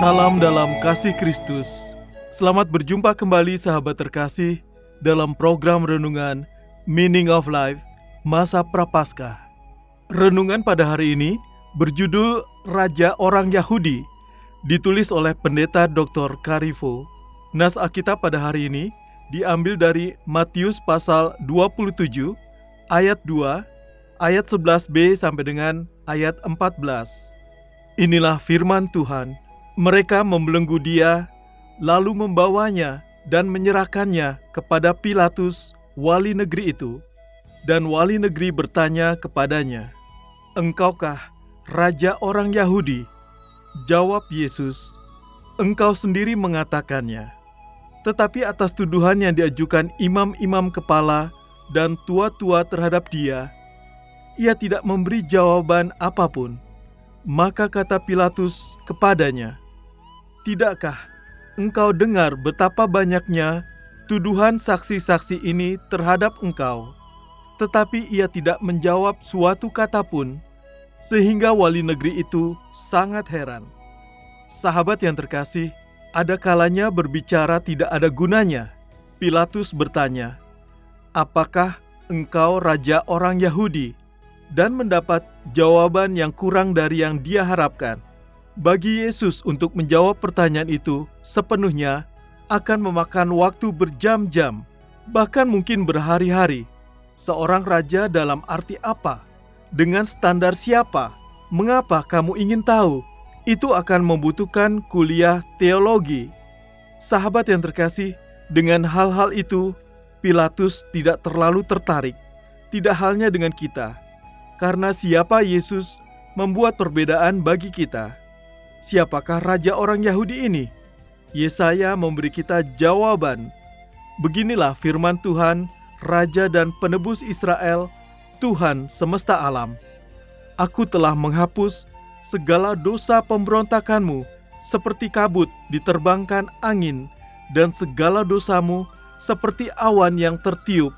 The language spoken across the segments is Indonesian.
Salam dalam kasih Kristus. Selamat berjumpa kembali sahabat terkasih dalam program renungan Meaning of Life Masa Prapaskah. Renungan pada hari ini berjudul Raja Orang Yahudi, ditulis oleh Pendeta Dr. Karifo. Nas Alkitab pada hari ini diambil dari Matius pasal 27 ayat 2 ayat 11b sampai dengan ayat 14. Inilah firman Tuhan. Mereka membelenggu dia, lalu membawanya dan menyerahkannya kepada Pilatus, wali negeri itu. Dan wali negeri bertanya kepadanya, "Engkaukah raja orang Yahudi?" Jawab Yesus, "Engkau sendiri mengatakannya." Tetapi atas tuduhan yang diajukan imam-imam kepala dan tua-tua terhadap dia, ia tidak memberi jawaban apa pun. Maka kata Pilatus kepadanya, Tidakkah engkau dengar betapa banyaknya tuduhan saksi-saksi ini terhadap engkau? Tetapi ia tidak menjawab suatu kata pun, sehingga wali negeri itu sangat heran. Sahabat yang terkasih, ada kalanya berbicara tidak ada gunanya. Pilatus bertanya, "Apakah engkau raja orang Yahudi?" dan mendapat jawaban yang kurang dari yang dia harapkan. Bagi Yesus untuk menjawab pertanyaan itu sepenuhnya akan memakan waktu berjam-jam, bahkan mungkin berhari-hari. Seorang raja dalam arti apa? Dengan standar siapa? Mengapa kamu ingin tahu? Itu akan membutuhkan kuliah teologi. Sahabat yang terkasih, dengan hal-hal itu, Pilatus tidak terlalu tertarik. Tidak halnya dengan kita, karena siapa Yesus membuat perbedaan bagi kita. Siapakah raja orang Yahudi ini? Yesaya memberi kita jawaban. Beginilah firman Tuhan, Raja dan Penebus Israel, Tuhan semesta alam. Aku telah menghapus segala dosa pemberontakanmu, seperti kabut diterbangkan angin, dan segala dosamu seperti awan yang tertiup.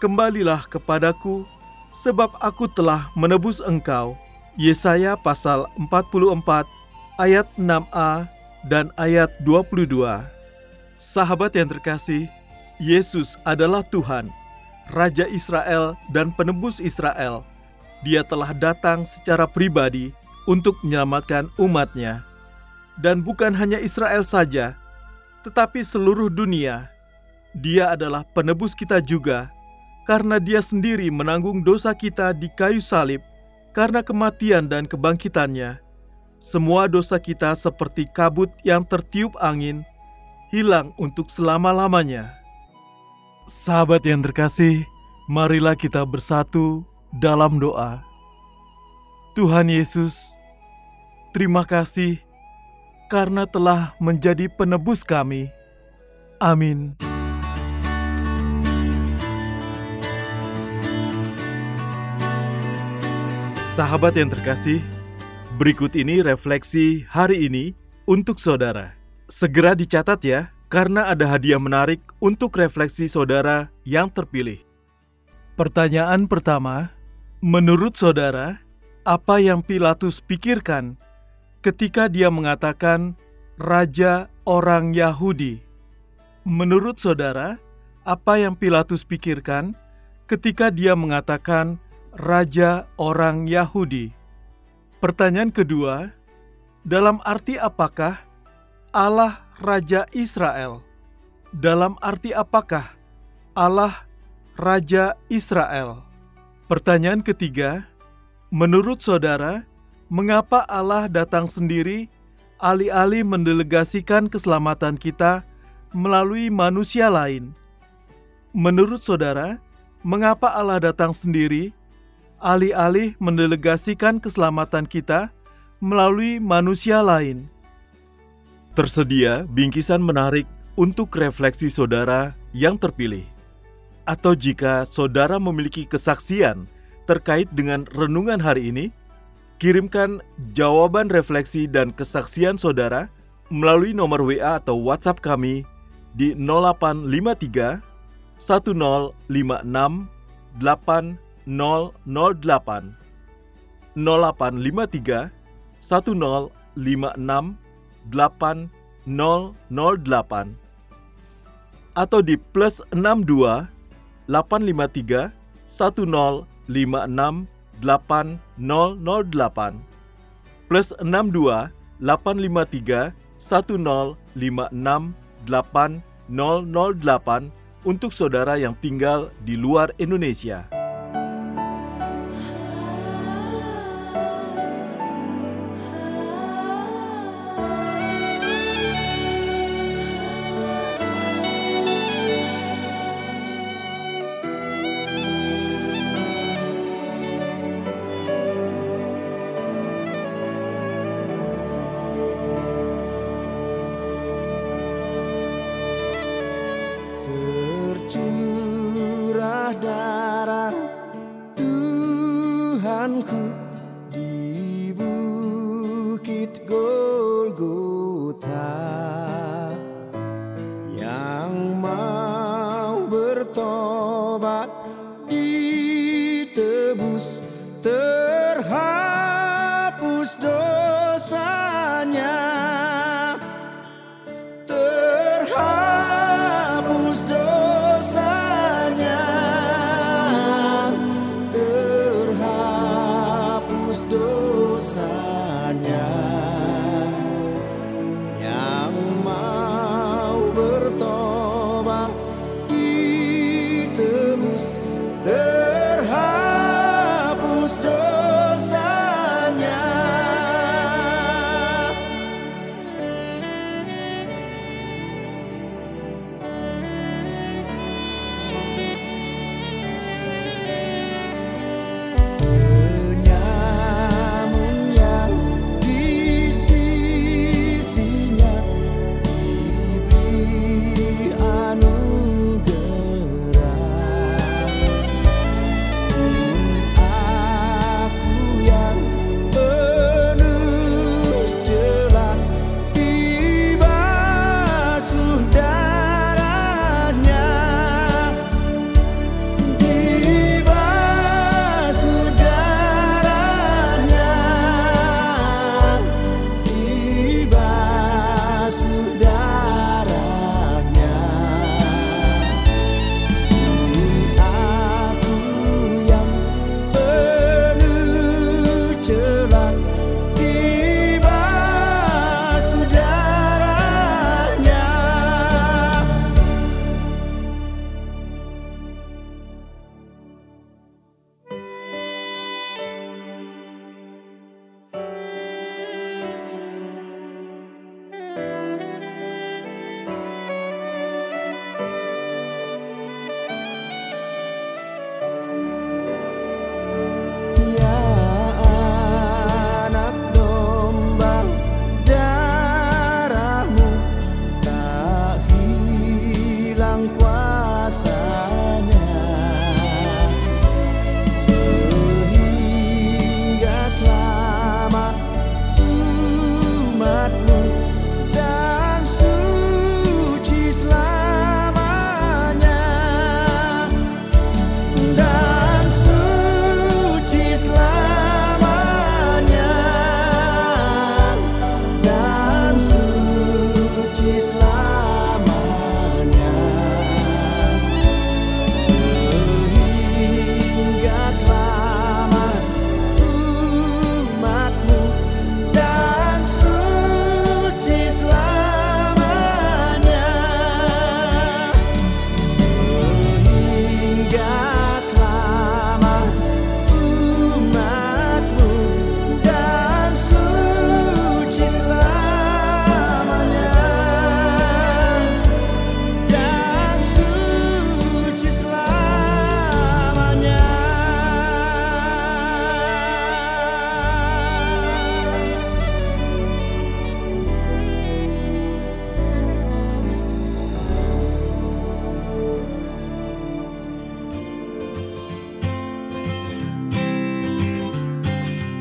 Kembalilah kepadaku, sebab aku telah menebus engkau. Yesaya pasal 44 ayat 6a dan ayat 22. Sahabat yang terkasih, Yesus adalah Tuhan, Raja Israel dan penebus Israel. Dia telah datang secara pribadi untuk menyelamatkan umatnya. Dan bukan hanya Israel saja, tetapi seluruh dunia. Dia adalah penebus kita juga, karena dia sendiri menanggung dosa kita di kayu salib karena kematian dan kebangkitannya. Semua dosa kita seperti kabut yang tertiup angin, hilang untuk selama-lamanya. Sahabat yang terkasih, marilah kita bersatu dalam doa. Tuhan Yesus, terima kasih karena telah menjadi penebus kami. Amin. Sahabat yang terkasih, berikut ini refleksi hari ini untuk saudara. Segera dicatat ya, karena ada hadiah menarik untuk refleksi saudara yang terpilih. Pertanyaan pertama, menurut saudara, apa yang Pilatus pikirkan ketika dia mengatakan raja orang Yahudi? Menurut saudara, apa yang Pilatus pikirkan ketika dia mengatakan raja orang Yahudi? Pertanyaan kedua, dalam arti apakah Allah Raja Israel? Dalam arti apakah Allah Raja Israel? Pertanyaan ketiga, Menurut saudara, mengapa Allah datang sendiri alih-alih mendelegasikan keselamatan kita melalui manusia lain? Menurut saudara, mengapa Allah datang sendiri alih-alih mendelegasikan keselamatan kita melalui manusia lain? Tersedia bingkisan menarik untuk refleksi saudara yang terpilih. Atau jika saudara memiliki kesaksian terkait dengan renungan hari ini, kirimkan jawaban refleksi dan kesaksian saudara melalui nomor WA atau WhatsApp kami di 0853 1056 8008 0853 1056 8008 atau di plus 62 853 10 56 8008 plus 62 853 1056 8008 untuk saudara yang tinggal di luar Indonesia.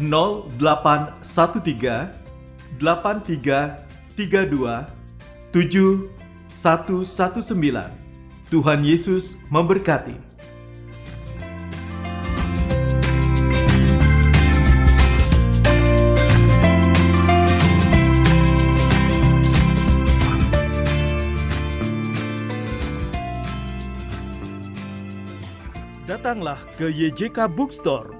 0813 8332 7119 Tuhan Yesus memberkati. Datanglah ke YJK Bookstore.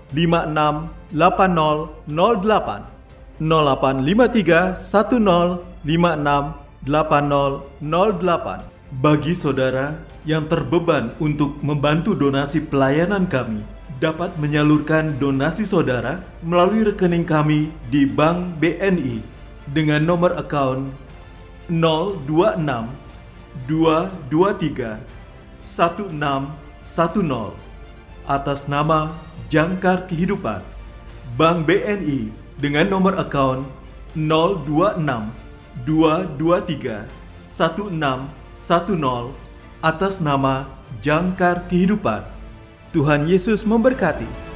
10568008 0853 10568008 Bagi saudara yang terbeban untuk membantu donasi pelayanan kami dapat menyalurkan donasi saudara melalui rekening kami di Bank BNI dengan nomor account 026 223 1610 atas nama Jangkar Kehidupan Bank BNI dengan nomor account 026 223 1610 atas nama Jangkar Kehidupan. Tuhan Yesus memberkati.